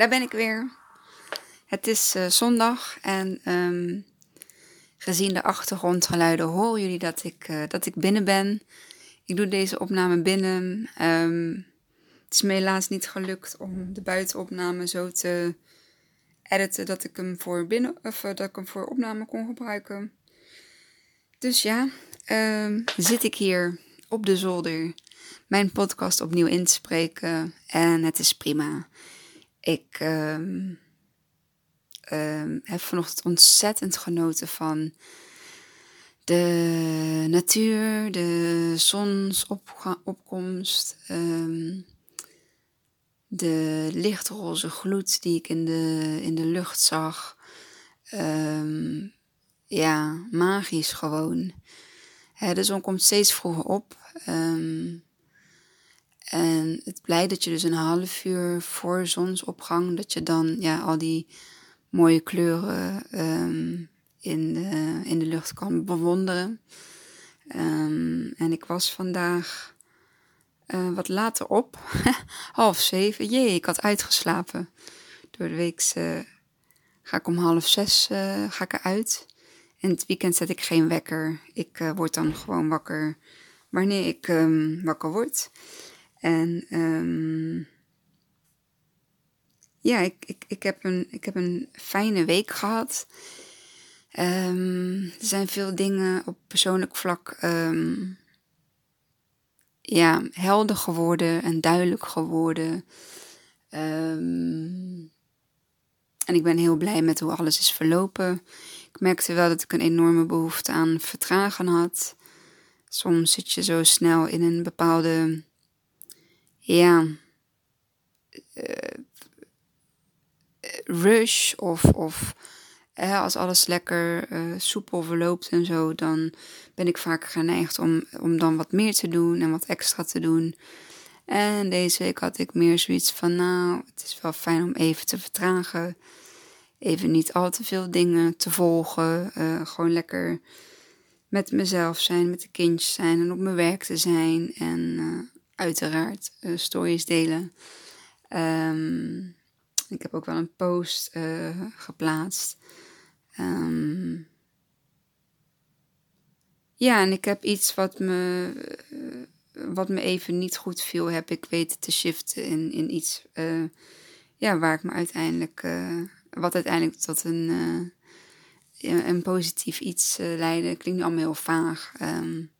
daar ben ik weer. Het is uh, zondag en um, gezien de achtergrondgeluiden horen jullie dat ik, uh, dat ik binnen ben. Ik doe deze opname binnen. Um, het is me helaas niet gelukt om de buitenopname zo te editen dat ik hem voor, binnen, of, uh, dat ik hem voor opname kon gebruiken. Dus ja, um, zit ik hier op de zolder mijn podcast opnieuw in te spreken en het is prima. Ik um, um, heb vanochtend ontzettend genoten van de natuur, de zonsopkomst, um, de lichtroze gloed die ik in de, in de lucht zag. ja, magisch gewoon. de zon komt steeds vroeger op. Um, en het blij dat je dus een half uur voor zonsopgang, dat je dan ja, al die mooie kleuren um, in, de, in de lucht kan bewonderen. Um, en ik was vandaag uh, wat later op, half zeven. Jee, ik had uitgeslapen. Door de week uh, ga ik om half zes uh, ga ik eruit. En het weekend zet ik geen wekker. Ik word dan gewoon wakker wanneer ik um, wakker word. En um, ja, ik, ik, ik, heb een, ik heb een fijne week gehad. Um, er zijn veel dingen op persoonlijk vlak um, ja, helder geworden en duidelijk geworden. En ik ben heel blij met hoe alles is verlopen. Ik merkte wel dat ik een enorme behoefte aan vertragen had. Soms zit je zo snel in een bepaalde ja, uh, rush of, of als alles lekker uh, soepel verloopt en zo, dan ben ik vaak geneigd om, om dan wat meer te doen en wat extra te doen. En deze week had ik meer zoiets van, nou, het is wel fijn om even te vertragen. Even niet al te veel dingen te volgen. Gewoon lekker met mezelf zijn, met de kindjes zijn en op mijn werk te zijn. En uiteraard uh, stories delen. Um, ik heb ook wel een post uh, geplaatst. Um, ja, en ik heb iets wat me, uh, wat me even niet goed viel, heb ik weten te shiften in, in iets ja, waar ik me uiteindelijk, wat uiteindelijk tot een, een positief iets leidde. Klinkt nu allemaal heel vaag. Um,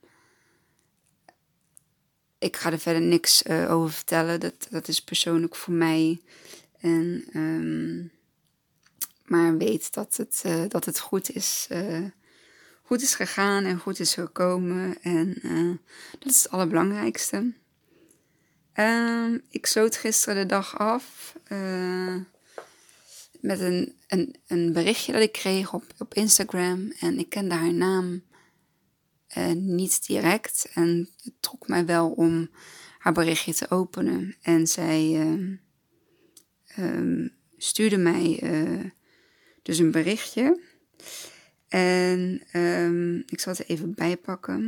ik ga er verder niks uh, over vertellen. Dat, dat is persoonlijk voor mij. En, um, maar weet dat het, uh, dat het goed is. Uh, goed is gegaan en goed is gekomen. En dat is het allerbelangrijkste. Um, ik sloot gisteren de dag af met een, een, een berichtje dat ik kreeg op, op Instagram. En ik kende haar naam uh, niet direct. En het trok mij wel om haar berichtje te openen. En zij uh, um, stuurde mij uh, dus een berichtje. En um, ik zal het even bijpakken.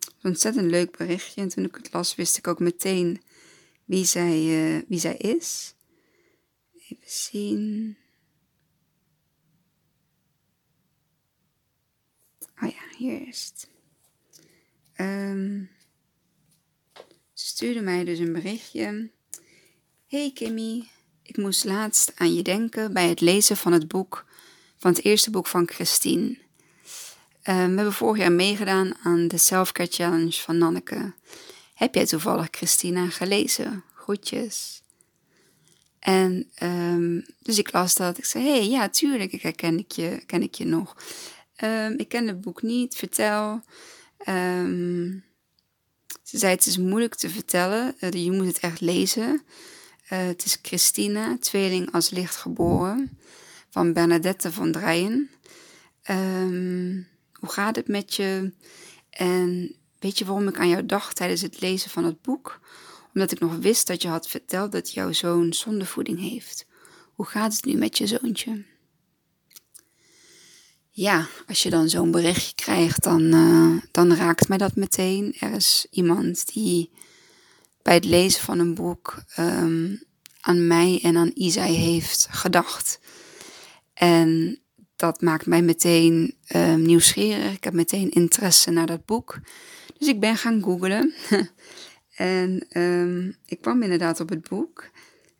Een ontzettend leuk berichtje. En toen ik het las, wist ik ook meteen wie zij, wie zij is. Even zien. Oh ja, hier is het. Um, ze stuurde mij dus een berichtje. Hey Kimmy, ik moest laatst aan je denken bij het lezen van het boek, van het eerste boek van Christine. Um, we hebben vorig jaar meegedaan aan de Selfcare Challenge van Nanneke. Heb jij toevallig Christina gelezen? Groetjes. En um, dus ik las dat. Ik zei, hey, ja, tuurlijk, ik herken ik je, ken ik je nog. Um, ik ken het boek niet, vertel. Um, ze zei, het is moeilijk te vertellen, uh, je moet het echt lezen. Uh, het is Christina, tweeling als licht geboren, van Bernadette van Drijen. Um, hoe gaat het met je? En weet je waarom ik aan jou dacht tijdens het lezen van het boek? Omdat ik nog wist dat je had verteld dat jouw zoon zondevoeding heeft. Hoe gaat het nu met je zoontje? Ja, als je dan zo'n berichtje krijgt, dan, uh, dan raakt mij dat meteen. Er is iemand die bij het lezen van een boek um, aan mij en aan Isai heeft gedacht. En dat maakt mij meteen um, nieuwsgierig. Ik heb meteen interesse naar dat boek. Dus ik ben gaan googlen. en um, ik kwam inderdaad op het boek.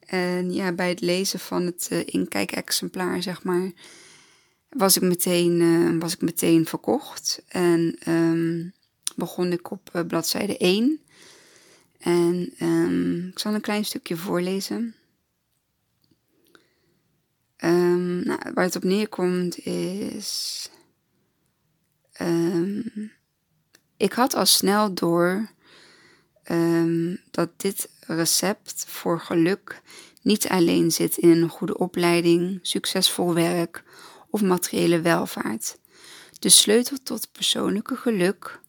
En ja, bij het lezen van het uh, inkijkexemplaar, zeg maar, was ik meteen, uh, was ik meteen verkocht. En um, begon ik op uh, bladzijde 1. En um, ik zal een klein stukje voorlezen. Um, nou, waar het op neerkomt is. Ik had al snel door dat dit recept voor geluk niet alleen zit in een goede opleiding, succesvol werk of materiële welvaart. De sleutel tot persoonlijke geluk,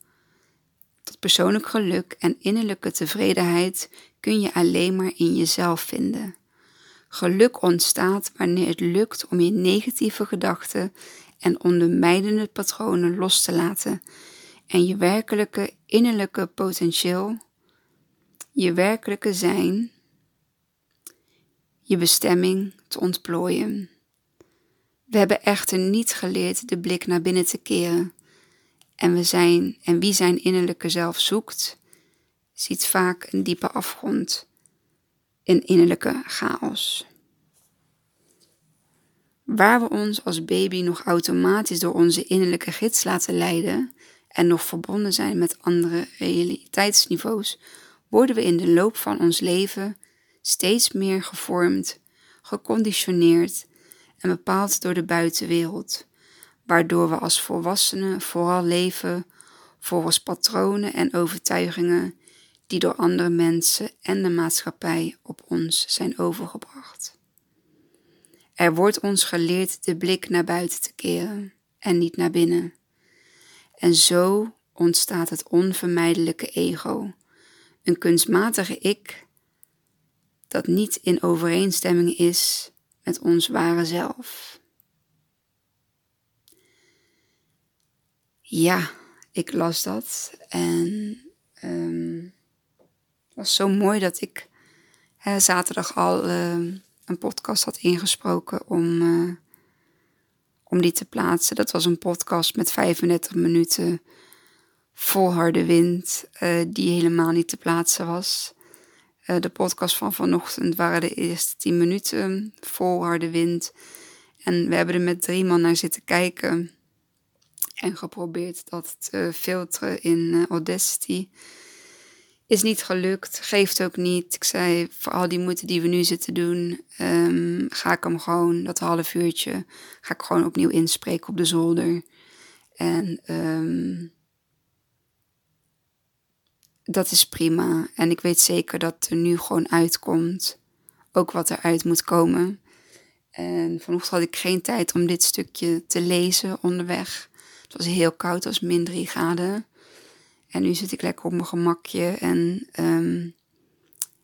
tot persoonlijk geluk en innerlijke tevredenheid kun je alleen maar in jezelf vinden. Geluk ontstaat wanneer het lukt om je negatieve gedachten en ondermijnende patronen los te laten en je werkelijke innerlijke potentieel, je werkelijke zijn, je bestemming te ontplooien. We hebben echter niet geleerd de blik naar binnen te keren. En, we zijn, en wie zijn innerlijke zelf zoekt, ziet vaak een diepe afgrond, een innerlijke chaos. Waar we ons als baby nog automatisch door onze innerlijke gids laten leiden en nog verbonden zijn met andere realiteitsniveaus, worden we in de loop van ons leven steeds meer gevormd, geconditioneerd en bepaald door de buitenwereld, waardoor we als volwassenen vooral leven volgens patronen en overtuigingen die door andere mensen en de maatschappij op ons zijn overgebracht. Er wordt ons geleerd de blik naar buiten te keren en niet naar binnen. En zo ontstaat het onvermijdelijke ego, een kunstmatige ik dat niet in overeenstemming is met ons ware zelf. Ja, ik las dat en um, het was zo mooi dat ik hè, zaterdag al uh, een podcast had ingesproken om, uh, om die te plaatsen. Dat was een podcast met 35 minuten vol harde wind, uh, die helemaal niet te plaatsen was. Uh, de podcast van vanochtend waren de eerste 10 minuten vol harde wind. En we hebben er met drie man naar zitten kijken en geprobeerd dat te filteren in uh, Audacity. Is niet gelukt, geeft ook niet. Ik zei, voor al die moeite die we nu zitten doen, um, ga ik hem gewoon, dat half uurtje, ga ik gewoon opnieuw inspreken op de zolder. En um, dat is prima. En ik weet zeker dat er nu gewoon uitkomt, ook wat eruit moet komen. En vanochtend had ik geen tijd om dit stukje te lezen onderweg. Het was heel koud, het was min 3 graden. En nu zit ik lekker op mijn gemakje en um,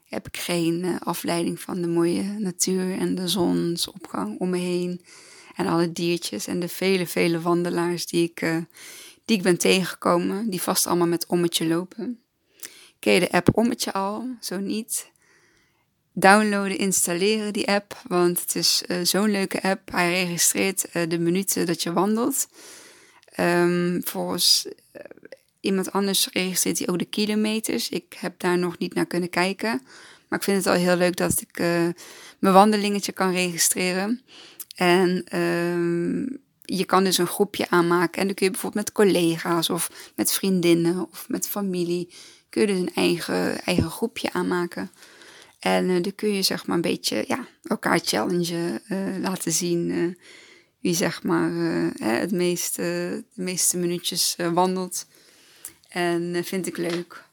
heb ik geen uh, afleiding van de mooie natuur en de zonsopgang om me heen. En alle diertjes en de vele, vele wandelaars die ik, uh, die ik ben tegengekomen, die vast allemaal met ommetje lopen. Ken je de app Ommetje al? Zo niet. Downloaden, installeren die app, want het is uh, zo'n leuke app. Hij registreert de minuten dat je wandelt. Um, volgens iemand anders registreert hij ook de kilometers. Ik heb daar nog niet naar kunnen kijken. Maar ik vind het al heel leuk dat ik mijn wandelingetje kan registreren. En uh, je kan dus een groepje aanmaken. En dan kun je bijvoorbeeld met collega's of met vriendinnen of met familie. Kun je dus een eigen, eigen groepje aanmaken. En uh, dan kun je zeg maar een beetje ja, elkaar challengen, uh, laten zien wie zeg maar het meeste, de meeste minuutjes wandelt. En vind ik leuk.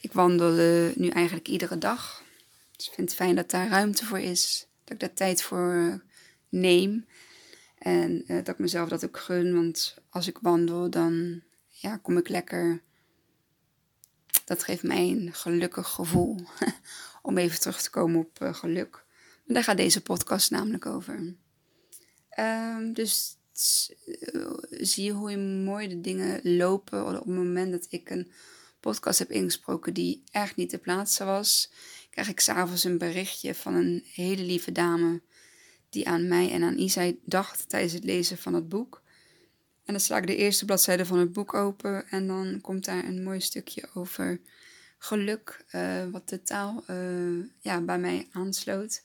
Ik wandel nu eigenlijk iedere dag. Dus ik vind het fijn dat daar ruimte voor is. Dat ik daar tijd voor neem. En dat ik mezelf dat ook gun. Want als ik wandel, dan ja, kom ik lekker. Dat geeft mij een gelukkig gevoel. Om even terug te komen op geluk. En daar gaat deze podcast namelijk over. Um, dus eh, zie je hoe mooi de dingen lopen. Op het moment dat ik een podcast heb ingesproken die echt niet te plaatsen was. krijg ik s'avonds een berichtje van een hele lieve dame die aan mij en aan Isai dacht tijdens het lezen van het boek. En dan sla ik de eerste bladzijde van het boek open en dan komt daar een mooi stukje over geluk, uh, wat totaal uh, ja, bij mij aansloot.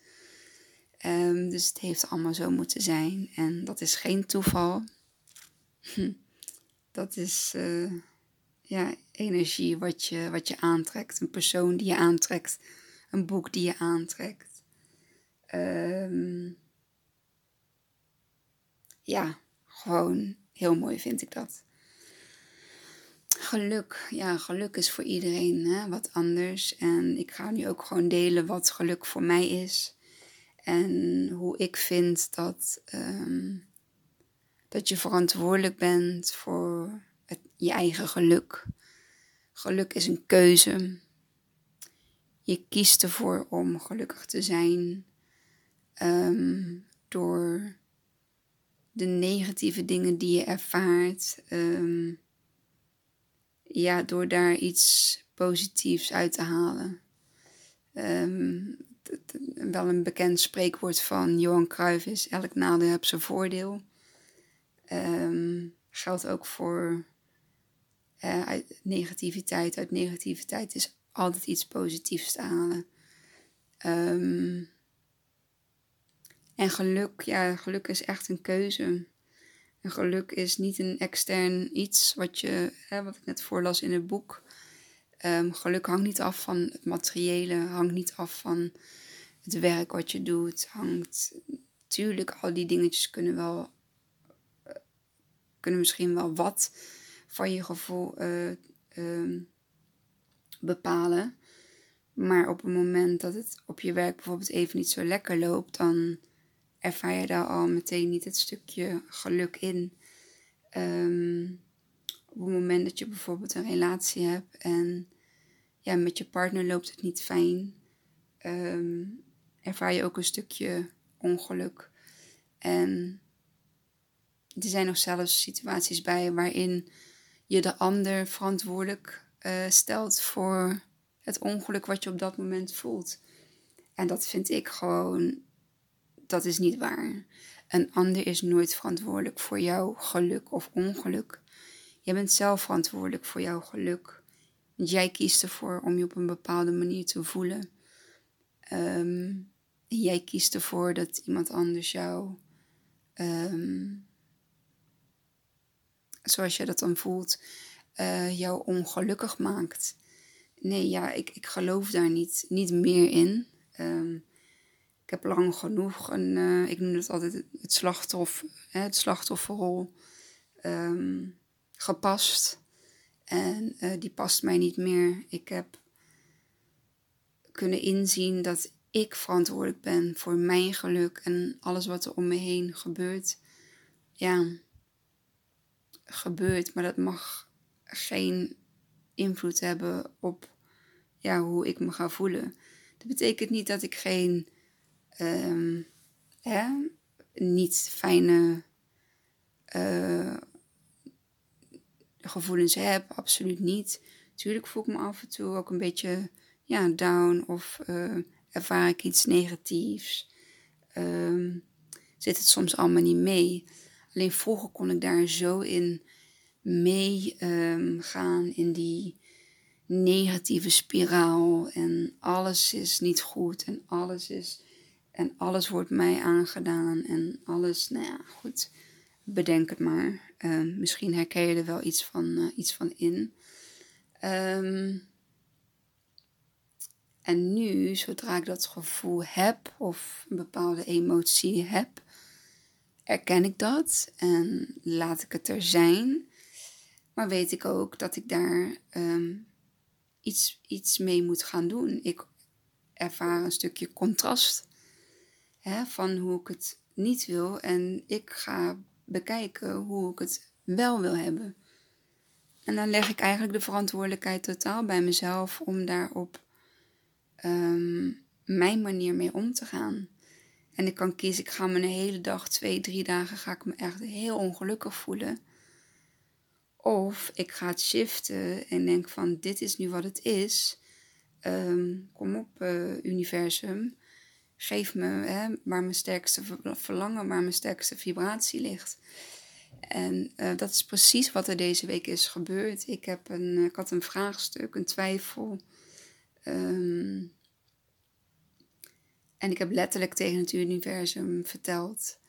Um, dus het heeft allemaal zo moeten zijn en dat is geen toeval. Dat is uh, ja, energie wat je, wat je aantrekt, een persoon die je aantrekt, een boek die je aantrekt. Um, ja, gewoon heel mooi vind ik dat. Geluk, ja, geluk is voor iedereen hè, wat anders. En ik ga nu ook gewoon delen wat geluk voor mij is. En hoe ik vind dat, um, dat je verantwoordelijk bent voor het, je eigen geluk. Geluk is een keuze. Je kiest ervoor om gelukkig te zijn um, door de negatieve dingen die je ervaart. Um, ja, door daar iets positiefs uit te halen. Um, wel een bekend spreekwoord van Johan Cruijff is: elk nadeel heeft zijn voordeel. Um, geldt ook voor uh, uit negativiteit. Uit negativiteit is altijd iets positiefs te halen. En geluk, ja, geluk is echt een keuze. En geluk is niet een extern iets wat je, hè, wat ik net voorlas in het boek. Um, geluk hangt niet af van het materiële, hangt niet af van het werk wat je doet. Hangt, tuurlijk, al die dingetjes kunnen wel, kunnen misschien wel wat van je gevoel uh, um, bepalen. Maar op het moment dat het op je werk bijvoorbeeld even niet zo lekker loopt, dan ervaar je daar al meteen niet het stukje geluk in. Um, op het moment dat je bijvoorbeeld een relatie hebt en ja, met je partner loopt het niet fijn, um, ervaar je ook een stukje ongeluk. En er zijn nog zelfs situaties bij waarin je de ander verantwoordelijk uh, stelt voor het ongeluk wat je op dat moment voelt. En dat vind ik gewoon dat is niet waar. Een ander is nooit verantwoordelijk voor jouw geluk of ongeluk. Je bent zelf verantwoordelijk voor jouw geluk. Jij kiest ervoor om je op een bepaalde manier te voelen. Um, jij kiest ervoor dat iemand anders jou, um, zoals je dat dan voelt, uh, jou ongelukkig maakt. Nee, ja, ik, ik geloof daar niet, niet meer in. Um, ik heb lang genoeg een, uh, ik noem het altijd het slachtoffer, hè, het slachtofferrol um, gepast. En uh, die past mij niet meer. Ik heb kunnen inzien dat ik verantwoordelijk ben voor mijn geluk en alles wat er om me heen gebeurt. Ja, gebeurt, maar dat mag geen invloed hebben op ja, hoe ik me ga voelen. Dat betekent niet dat ik geen um, niet fijne uh, gevoelens heb. Absoluut niet. Tuurlijk voel ik me af en toe ook een beetje ja, down of uh, ervaar ik iets negatiefs. Um, zit het soms allemaal niet mee. Alleen vroeger kon ik daar zo in meegaan um, in die negatieve spiraal. En alles is niet goed en alles is en alles wordt mij aangedaan en alles, nou ja, goed, bedenk het maar. Uh, misschien herken je er wel iets van, uh, iets van in. Um, en nu, zodra ik dat gevoel heb of een bepaalde emotie heb, erken ik dat en laat ik het er zijn. Maar weet ik ook dat ik daar um, iets, iets mee moet gaan doen. Ik ervaar een stukje contrast van hoe ik het niet wil. En ik ga bekijken hoe ik het wel wil hebben. En dan leg ik eigenlijk de verantwoordelijkheid totaal bij mezelf om daar op um, mijn manier mee om te gaan. En ik kan kiezen, ik ga me een hele dag, twee, drie dagen, ga ik me echt heel ongelukkig voelen. Of ik ga het shiften en denk van, dit is nu wat het is. ehm, kom op, uh, universum. Geef me hè, waar mijn sterkste verlangen, waar mijn sterkste vibratie ligt. En uh, dat is precies wat er deze week is gebeurd. Ik, heb een, ik had een vraagstuk, een twijfel. Um, en ik heb letterlijk tegen het universum verteld: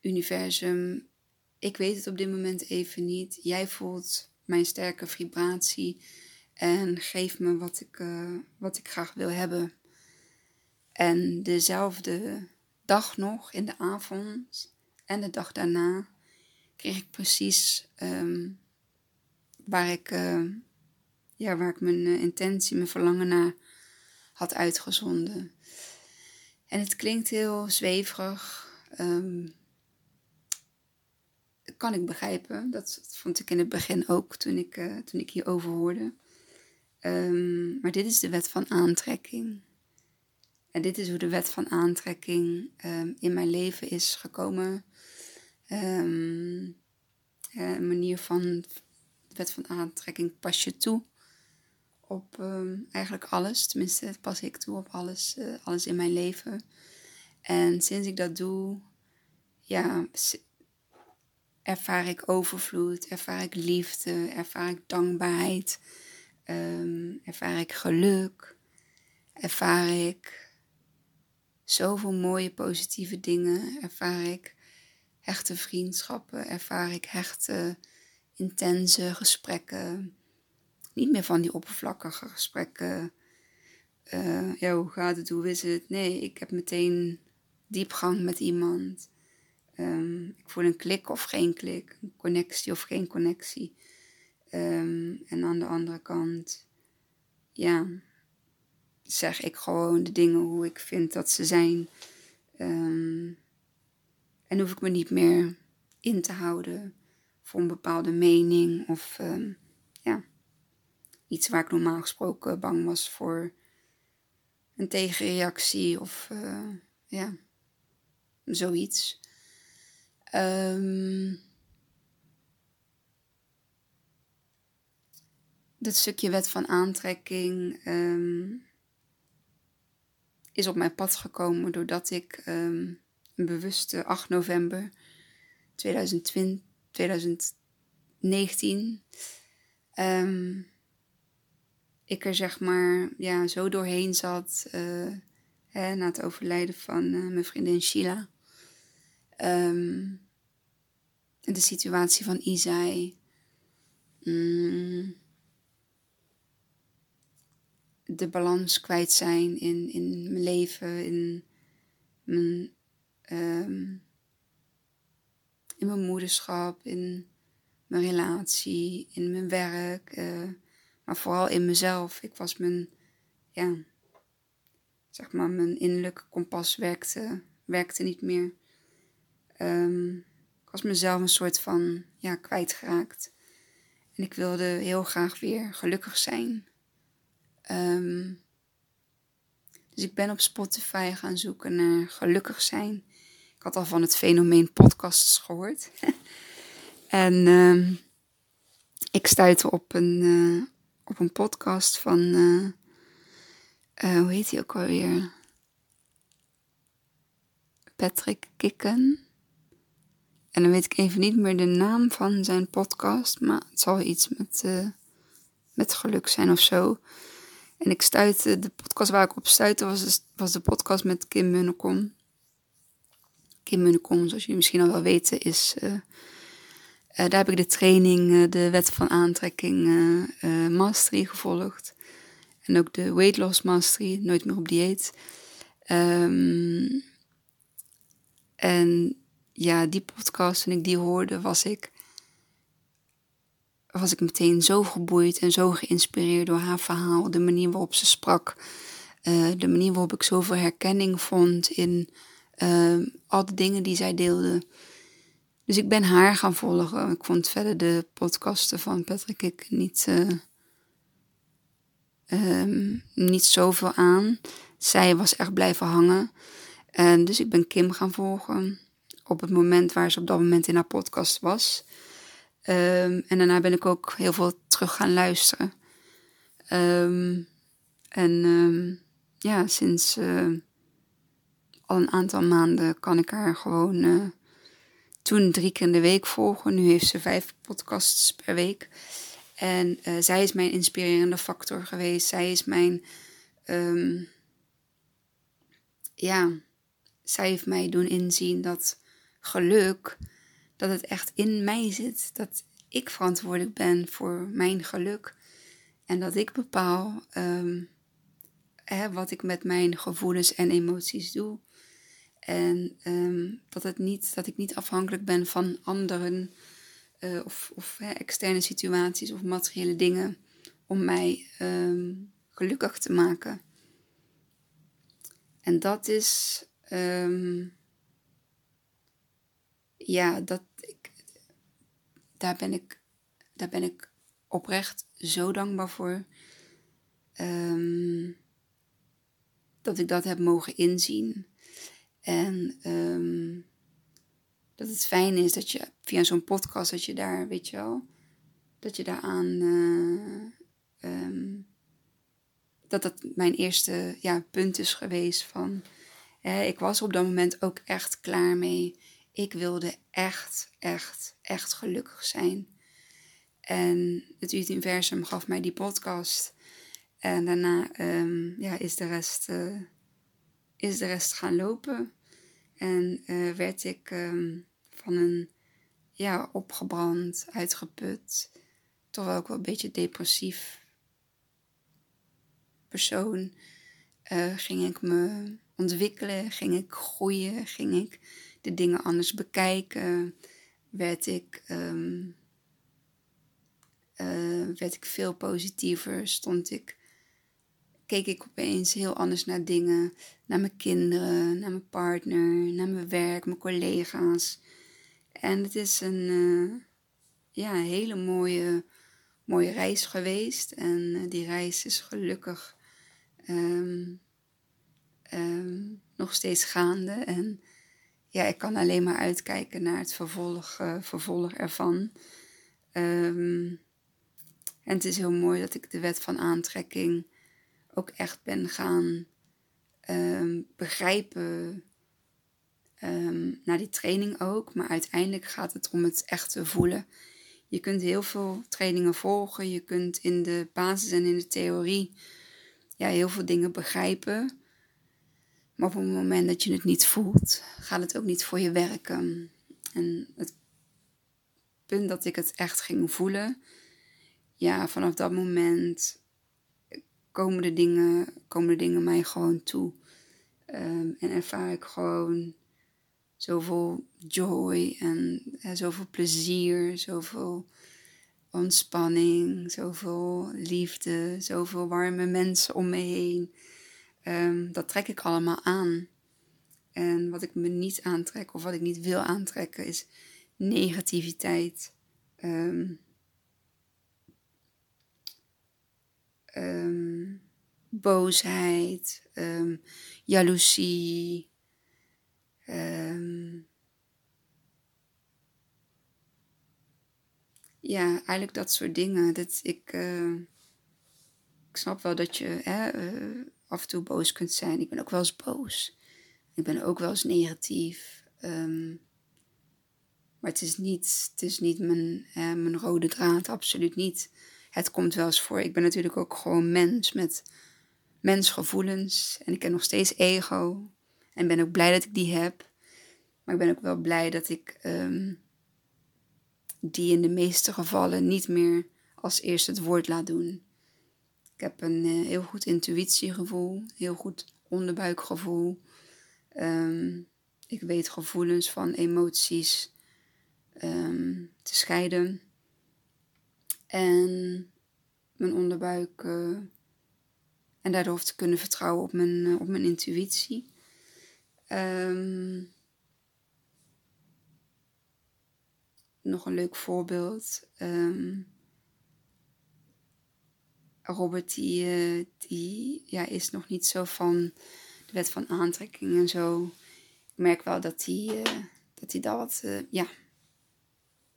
Universum, ik weet het op dit moment even niet. Jij voelt mijn sterke vibratie en geef me wat ik, uh, wat ik graag wil hebben. En dezelfde dag nog, in de avond en de dag daarna, kreeg ik precies um, waar, ik, uh, ja, waar ik mijn uh, intentie, mijn verlangen naar had uitgezonden. En het klinkt heel zweverig. Um, kan ik begrijpen. Dat, vond ik in het begin ook toen ik, uh, toen ik hierover hoorde. Maar dit is de wet van aantrekking. En dit is hoe de wet van aantrekking um, in mijn leven is gekomen. Um, een manier van de wet van aantrekking pas je toe op um, eigenlijk alles. Tenminste, pas ik toe op alles, uh, alles in mijn leven. En sinds ik dat doe, ja, ervaar ik overvloed, ervaar ik liefde, ervaar ik dankbaarheid, ervaar ik geluk, ervaar ik zoveel mooie positieve dingen, ervaar ik hechte vriendschappen, ervaar ik hechte intense gesprekken niet meer van die oppervlakkige gesprekken. Uh, ja, hoe gaat het? Hoe is het? Nee, ik heb meteen diepgang met iemand. Um, ik voel een klik of geen klik, een connectie of geen connectie. Um, en aan de andere kant, ja, zeg ik gewoon de dingen hoe ik vind dat ze zijn. Um, en hoef ik me niet meer in te houden voor een bepaalde mening of ja iets waar ik normaal gesproken bang was voor een tegenreactie of uh, ja, zoiets. Um, dat stukje wet van aantrekking um, is op mijn pad gekomen doordat ik um, een bewuste 8 november 2020, 2019 ik er zeg maar ja, zo doorheen zat uh, hè, na het overlijden van uh, mijn vriendin Sheila. Um, de situatie van Isai. Mm, de balans kwijt zijn in, in mijn leven, in mijn, um, in mijn moederschap, in mijn relatie, in mijn werk. Uh, maar vooral in mezelf. Ik was mijn, ja, zeg maar, mijn innerlijke kompas werkte, werkte niet meer. Um, ik was mezelf een soort van, ja, kwijtgeraakt. En ik wilde heel graag weer gelukkig zijn. Um, dus ik ben op Spotify gaan zoeken naar gelukkig zijn. Ik had al van het fenomeen podcasts gehoord. en um, ik stuitte op een, uh, op een podcast van, uh, uh, hoe heet hij ook alweer? Patrick Kikken. En dan weet ik even niet meer de naam van zijn podcast, maar het zal iets met, met geluk zijn of zo. En ik stuitte, de podcast waar ik op stuitte was, was de podcast met Kim Munnekom. Kim Munnekom, zoals jullie misschien al wel weten, is uh, daar heb ik de training, uh, de wet van aantrekking mastery gevolgd. En ook de weight loss mastery, nooit meer op dieet. Um, en ja, die podcast, toen ik die hoorde, was ik, was ik meteen zo geboeid en zo geïnspireerd door haar verhaal. De manier waarop ze sprak. de manier waarop ik zoveel herkenning vond in ehm, al de dingen die zij deelde. Dus ik ben haar gaan volgen. Ik vond verder de podcasten van Patrick ik niet, uh, um, niet zoveel aan. Zij was echt blijven hangen. En dus ik ben Kim gaan volgen. Op het moment waar ze op dat moment in haar podcast was. Um, en daarna ben ik ook heel veel terug gaan luisteren. Ehm, en ehm, ja, sinds eh, al een aantal maanden kan ik haar gewoon toen drie keer in de week volgen. Nu heeft ze vijf podcasts per week. En uh, zij is mijn inspirerende factor geweest. Zij is mijn. Ja, zij heeft mij doen inzien dat geluk, dat het echt in mij zit. Dat ik verantwoordelijk ben voor mijn geluk. En dat ik bepaal um, hè, wat ik met mijn gevoelens en emoties doe. En um, dat, het niet, dat ik niet afhankelijk ben van anderen uh, of, of externe situaties of materiële dingen om mij um, gelukkig te maken. En dat is, ja, dat daar ben ik, daar ben ik oprecht zo dankbaar voor. Um, dat ik dat heb mogen inzien. En um, dat het fijn is dat je via zo'n podcast, dat je daar, weet je wel, dat je daaraan, uh, um, dat dat mijn eerste ja, punt is geweest van, ik was op dat moment ook echt klaar mee. Ik wilde echt, echt, echt gelukkig zijn. En het universum gaf mij die podcast. En daarna um, ja, is, de rest, uh, is de rest gaan lopen. En uh, werd ik um, van een ja, opgebrand, uitgeput, toch wel ook wel een beetje depressief persoon. Uh, ging ik me ontwikkelen, ging ik groeien, ging ik dingen anders bekijken, werd ik um, uh, werd ik veel positiever, stond ik, keek ik opeens heel anders naar dingen, naar mijn kinderen, naar mijn partner, naar mijn werk, mijn collega's. En het is een uh, ja, hele mooie, mooie reis geweest. En uh, die reis is gelukkig um, um, nog steeds gaande. En ja, ik kan alleen maar uitkijken naar het vervolg, uh, vervolg ervan. Um, en het is heel mooi dat ik de wet van aantrekking ook echt ben gaan um, begrijpen. Um, na die training ook. Maar uiteindelijk gaat het om het echt voelen. Je kunt heel veel trainingen volgen. Je kunt in de basis en in de theorie ja, heel veel dingen begrijpen. Maar op het moment dat je het niet voelt, gaat het ook niet voor je werken. En het punt dat ik het echt ging voelen, ja, vanaf dat moment komen de dingen, komen de dingen mij gewoon toe. Um, en ervaar ik gewoon zoveel joy en zoveel plezier, zoveel ontspanning, zoveel liefde, zoveel warme mensen om me heen. Um, dat trek ik allemaal aan. En wat ik me niet aantrek of wat ik niet wil aantrekken is negativiteit. Um, um, boosheid, jaloezie. Ja, eigenlijk dat soort dingen. Dat ik, uh, ik snap wel dat je hè, uh, af en toe boos kunt zijn. Ik ben ook wel eens boos. Ik ben ook wel eens negatief. Um, maar het is niet, het is niet mijn, mijn rode draad, absoluut niet het komt wel eens voor. Ik ben natuurlijk ook gewoon mens met mensgevoelens. En ik heb nog steeds ego. En ben ook blij dat ik die heb. Maar ik ben ook wel blij dat ik um, die in de meeste gevallen niet meer als eerste het woord laat doen. Ik heb een uh, heel goed intuïtiegevoel, heel goed onderbuikgevoel. Um, ik weet gevoelens van emoties um, te scheiden. En mijn onderbuik. Uh, en daardoor te kunnen vertrouwen op mijn, uh, op mijn intuïtie. Um, nog een leuk voorbeeld. Robert die, uh, die ja, is nog niet zo van de wet van aantrekking en zo. Ik merk wel dat hij, dat hij daar wat ja,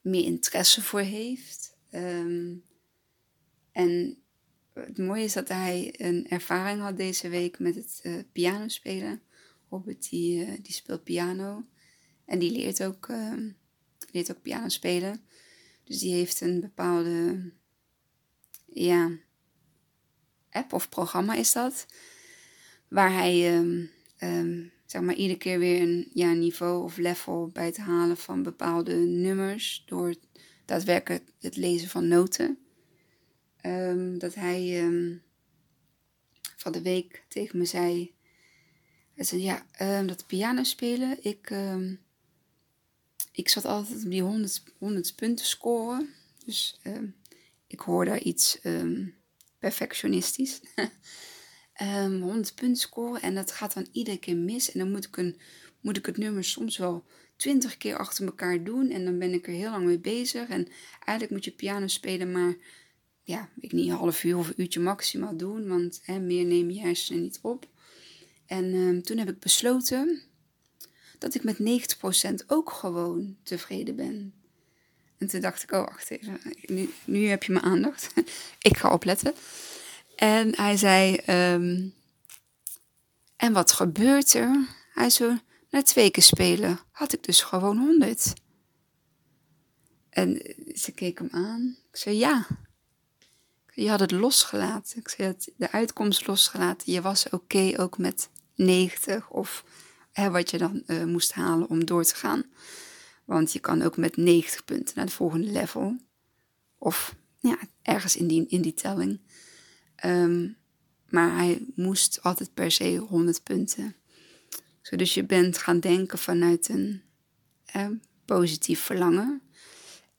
meer interesse voor heeft. Um, en het mooie is dat hij een ervaring had deze week met het piano spelen. Robert die, die speelt piano en die leert ook, uh, leert ook piano spelen. Dus die heeft een bepaalde ja, app of programma is dat. Waar hij um, um, zeg maar iedere keer weer een ja, niveau of level bij het halen van bepaalde nummers. Door daadwerkelijk het lezen van noten. Um, dat hij van de week tegen me zei. Hij zei, ja, dat piano spelen, ik, ik zat altijd op die 100, 100 punten scoren. Dus ik hoor daar iets perfectionistisch. um, 100 punten scoren en dat gaat dan iedere keer mis. En dan moet ik, een, moet ik het nummer soms wel 20 keer achter elkaar doen. En dan ben ik er heel lang mee bezig. En eigenlijk moet je piano spelen, maar ja, ik niet een half uur of een uurtje maximaal doen. Want hè, meer neem je hersenen niet op. En um, toen heb ik besloten dat ik met 90% ook gewoon tevreden ben. En toen dacht ik, oh wacht even, nu, nu heb je mijn aandacht. ik ga opletten. En hij zei, um, en wat gebeurt er? Hij zo, na twee keer spelen had ik dus gewoon 100. En ze keek hem aan. Ik zei, ja. Je had het losgelaten. Ik zei, de uitkomst losgelaten. Je was oké ook met 90 of hè, wat je dan uh, moest halen om door te gaan. Want je kan ook met 90 punten naar het volgende level. Of ja, ergens in die, in die telling. Um, maar hij moest altijd per se 100 punten. Dus je bent gaan denken vanuit een eh, positief verlangen.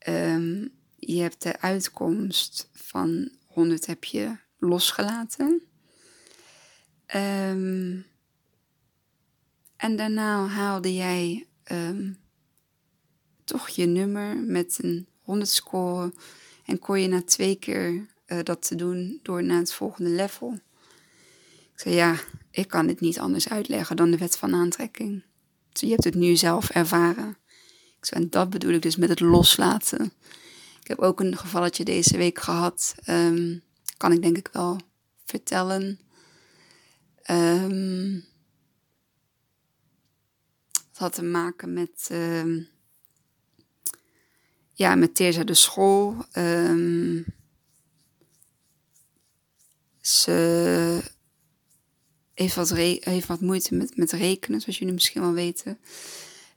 Um, je hebt de uitkomst van 100 heb je losgelaten. Um, en daarna haalde jij toch je nummer met een 100 score. En kon je na twee keer uh, dat te doen door naar het volgende level. Ik zei ja, ik kan het niet anders uitleggen dan de wet van aantrekking. Dus je hebt het nu zelf ervaren. Ik zei, en dat bedoel ik dus met het loslaten. Ik heb ook een gevalletje deze week gehad. Um, kan ik denk ik wel vertellen. Het had te maken met um, ja, met Teerza de school. Um, ze heeft wat, heeft wat moeite met, met rekenen, zoals jullie misschien wel weten.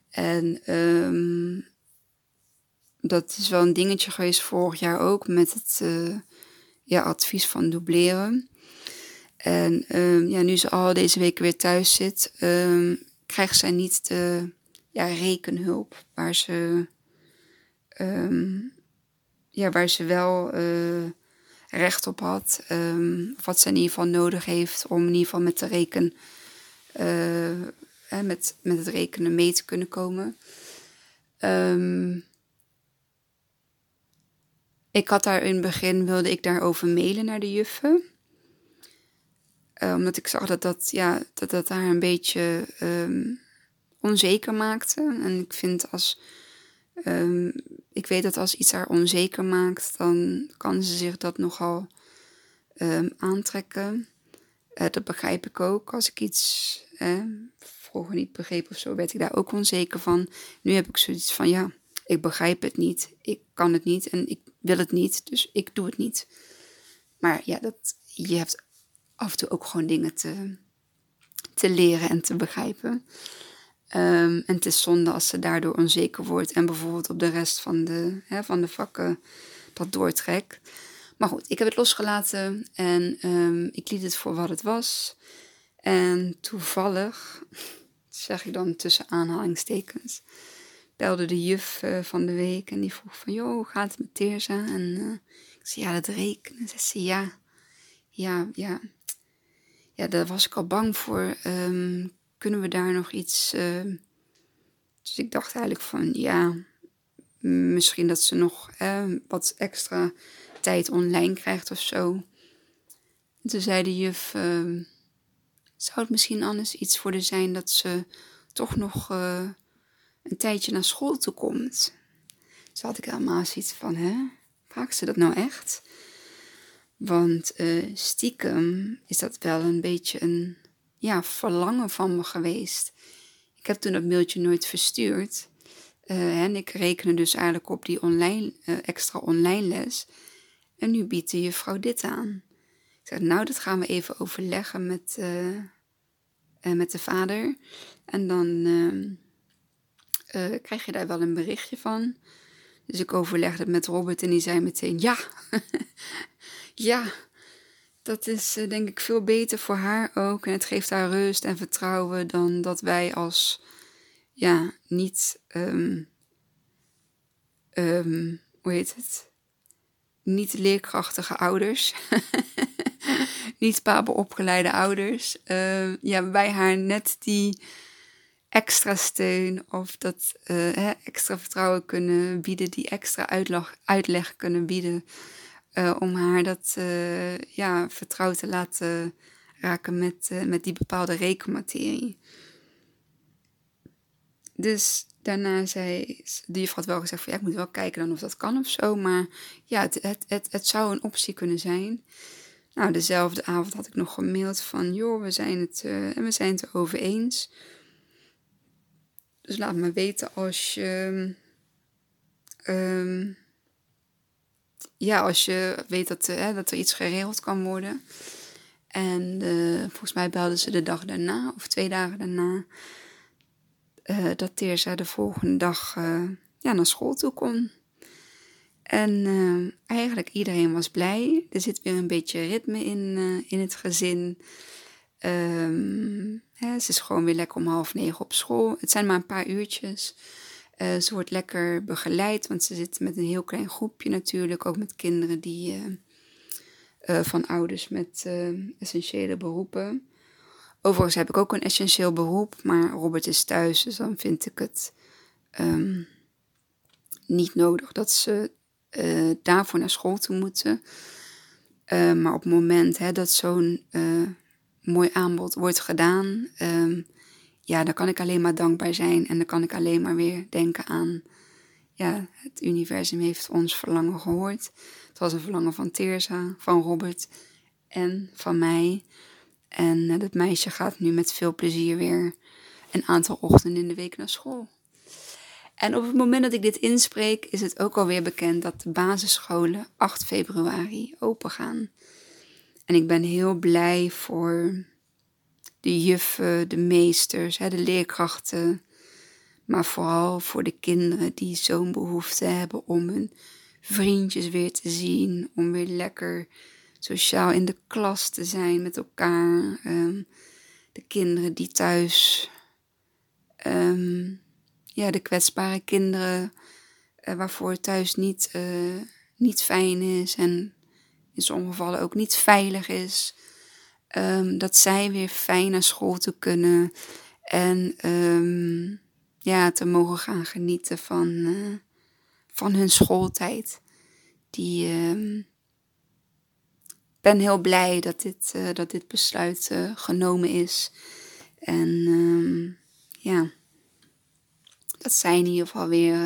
En um, dat is wel een dingetje geweest vorig jaar ook met het uh, ja, advies van dubleren. En um, ja, nu ze al deze weken weer thuis zit, krijgt zij niet de ja, rekenhulp waar ze um, ja, waar ze wel uh, recht op had. Um, wat ze in ieder geval nodig heeft om in ieder geval met, de reken, uh, met, met het rekenen mee te kunnen komen. Um, ik had daar in het begin, wilde ik daarover mailen naar de juffen. Uh, omdat ik zag dat dat, ja, dat, dat haar een beetje onzeker maakte. En ik vind als Um, ik weet dat als iets haar onzeker maakt, dan kan ze zich dat nogal um, aantrekken. Uh, dat begrijp ik ook. Als ik iets eh, vroeger niet begreep of zo, werd ik daar ook onzeker van. Nu heb ik zoiets van, ja, ik begrijp het niet. Ik kan het niet en ik wil het niet, dus ik doe het niet. Maar ja, dat, je hebt af en toe ook gewoon dingen te, te leren en te begrijpen. Um, en het is zonde als ze daardoor onzeker wordt en bijvoorbeeld op de rest van de, hè, van de vakken dat doortrekt. Maar goed, ik heb het losgelaten en um, ik liet het voor wat het was. En toevallig, zeg ik dan tussen aanhalingstekens, belde de juf uh, van de week en die vroeg van, joh, gaat het met Teerza? En uh, ik zei, ja, dat rekenen. Ze zei, ja, ja, ja. Ja, daar was ik al bang voor. Um, kunnen we daar nog iets. Uh, dus ik dacht eigenlijk van ja, misschien dat ze nog uh, wat extra tijd online krijgt of zo. En toen zei de juf, uh, zou het misschien anders iets voor de zijn dat ze toch nog uh, een tijdje naar school toe komt? Dus had ik helemaal zoiets van, hè, vraagt ze dat nou echt? Want uh, stiekem is dat wel een beetje een ja, verlangen van me geweest. Ik heb toen dat mailtje nooit verstuurd. Uh, en ik rekende dus eigenlijk op die online, uh, extra online les. En nu biedt de juffrouw dit aan. Ik zei, nou, dat gaan we even overleggen met, met de vader. En dan krijg je daar wel een berichtje van. Dus ik overlegde het met Robert en die zei meteen: Ja, ja, dat is uh, denk ik veel beter voor haar ook. En het geeft haar rust en vertrouwen dan dat wij als, ja, niet, um, um, hoe heet het? Niet leerkrachtige ouders, niet opgeleide ouders, uh, ja, wij haar net die extra steun of dat uh, extra vertrouwen kunnen bieden, die extra uitleg, uitleg kunnen bieden. Uh, om haar dat uh, ja, vertrouwd te laten raken met, met die bepaalde rekenmaterie. Dus daarna zei de juffrouw had wel gezegd van ja, ik moet wel kijken dan of dat kan of zo. Maar ja, het, het, het, het zou een optie kunnen zijn. Nou, dezelfde avond had ik nog gemaild van joh, we zijn het, en we zijn het erover eens. Dus laat me weten als je. Um, ja, als je weet dat, uh, dat er iets geregeld kan worden. En uh, volgens mij belden ze de dag daarna, of twee dagen daarna, uh, dat Teersa de volgende dag ja, naar school toe kon. En eigenlijk iedereen was blij. Er zit weer een beetje ritme in, in het gezin. Um, hè, ze is gewoon weer lekker om half negen op school. Het zijn maar een paar uurtjes. Uh, ze wordt lekker begeleid, want ze zit met een heel klein groepje natuurlijk. Ook met kinderen die, uh, uh, van ouders met essentiële beroepen. Overigens heb ik ook een essentieel beroep, maar Robert is thuis, dus dan vind ik het um, niet nodig dat ze daarvoor naar school toe moeten. maar op het moment hè, dat zo'n mooi aanbod wordt gedaan, um, ja, dan kan ik alleen maar dankbaar zijn en dan kan ik alleen maar weer denken aan, ja, het universum heeft ons verlangen gehoord. Het was een verlangen van Teersa, van Robert en van mij. En uh, dat meisje gaat nu met veel plezier weer een aantal ochtenden in de week naar school. En op het moment dat ik dit inspreek, is het ook alweer bekend dat de basisscholen 8 februari open gaan. En ik ben heel blij voor de juffen, de meesters, de leerkrachten. Maar vooral voor de kinderen die zo'n behoefte hebben om hun vriendjes weer te zien. Om weer lekker sociaal in de klas te zijn met elkaar. Ehm, de kinderen die thuis, ehm, ja, de kwetsbare kinderen uh, waarvoor het thuis niet, uh, niet fijn is en in sommige gevallen ook niet veilig is. Um, dat zij weer fijn naar school te kunnen en um, ja, te mogen gaan genieten van, uh, van hun schooltijd. Die um, ben heel blij dat dit, uh, dat dit besluit uh, genomen is. En ja, dat zij in ieder geval weer,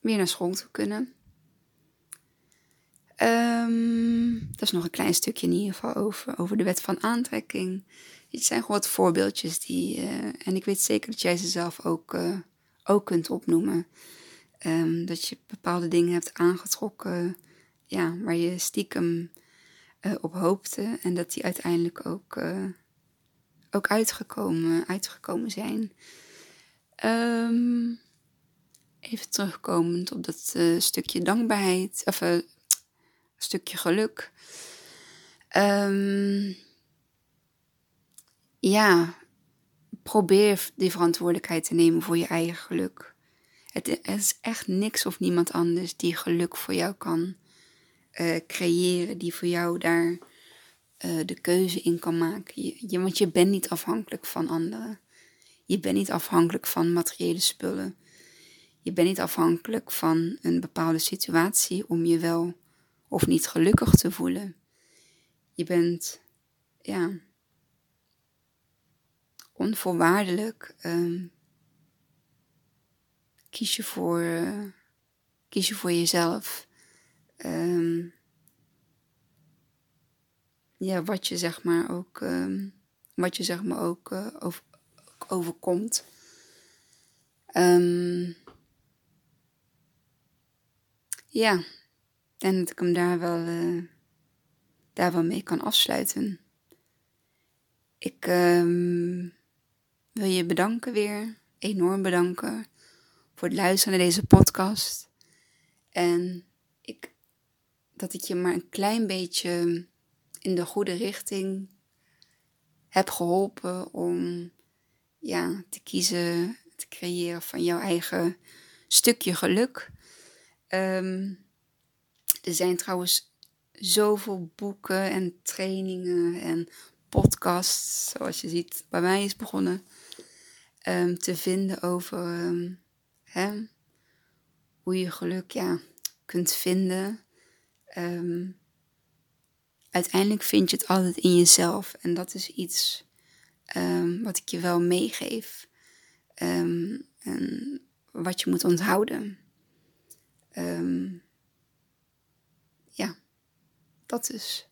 weer naar school toe kunnen. Um, dat is nog een klein stukje in ieder geval over, over de wet van aantrekking. Dit zijn gewoon wat voorbeeldjes die, uh, en ik weet zeker dat jij ze zelf ook, uh, ook kunt opnoemen. Um, dat je bepaalde dingen hebt aangetrokken, ja, waar je stiekem uh, op hoopte en dat die uiteindelijk ook, ook uitgekomen, uitgekomen zijn. Um, even terugkomend op dat stukje dankbaarheid, of stukje geluk. Um, ja, probeer die verantwoordelijkheid te nemen voor je eigen geluk. Het is echt niks of niemand anders die geluk voor jou kan uh, creëren, die voor jou daar uh, de keuze in kan maken. Je, want je bent niet afhankelijk van anderen. Je bent niet afhankelijk van materiële spullen. Je bent niet afhankelijk van een bepaalde situatie om je wel of niet gelukkig te voelen. Je bent, ja, onvoorwaardelijk. Um, kies, je voor, uh, kies je voor jezelf. Um, ja, wat je zeg maar ook, ehm, wat je zeg maar ook, uh, over, overkomt. Ja, en dat ik hem daar wel, uh, daar wel mee kan afsluiten. Ik um, wil je bedanken weer, enorm bedanken voor het luisteren naar deze podcast. En ik, dat ik je maar een klein beetje in de goede richting heb geholpen om ja, te kiezen, te creëren van jouw eigen stukje geluk. Um, er zijn trouwens zoveel boeken en trainingen en podcasts, zoals je ziet, bij mij is begonnen, um, te vinden over um, hè, hoe je geluk ja, kunt vinden. Um, uiteindelijk vind je het altijd in jezelf. En dat is iets wat ik je wel meegeef. En wat je moet onthouden. Um, dat dus.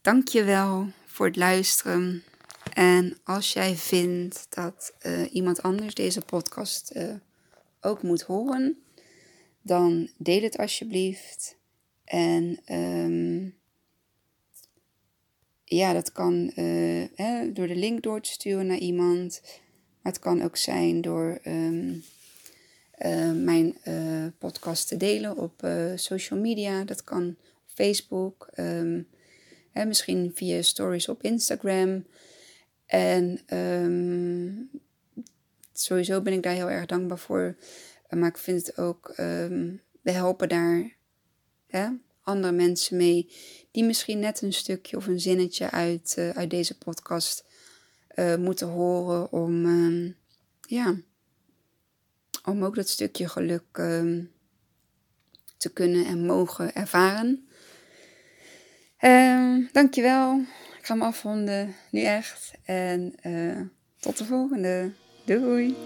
Dank je wel voor het luisteren. En als jij vindt dat uh, iemand anders deze podcast uh, ook moet horen, dan deel het alsjeblieft. En um, ja, dat kan uh, hè, door de link door te sturen naar iemand. Maar het kan ook zijn door uh, mijn podcast te delen op social media. Dat kan Facebook. Um, hè, misschien via stories op Instagram. En um, sowieso ben ik daar heel erg dankbaar voor. maar ik vind het ook, we helpen daar hè, andere mensen mee die misschien net een stukje of een zinnetje uit, uh, uit deze podcast uh, moeten horen om, ja, om ook dat stukje geluk ehm, te kunnen en mogen ervaren. Uh, dankjewel. Ik ga me afronden, nu echt. En eh, tot de volgende. Doei!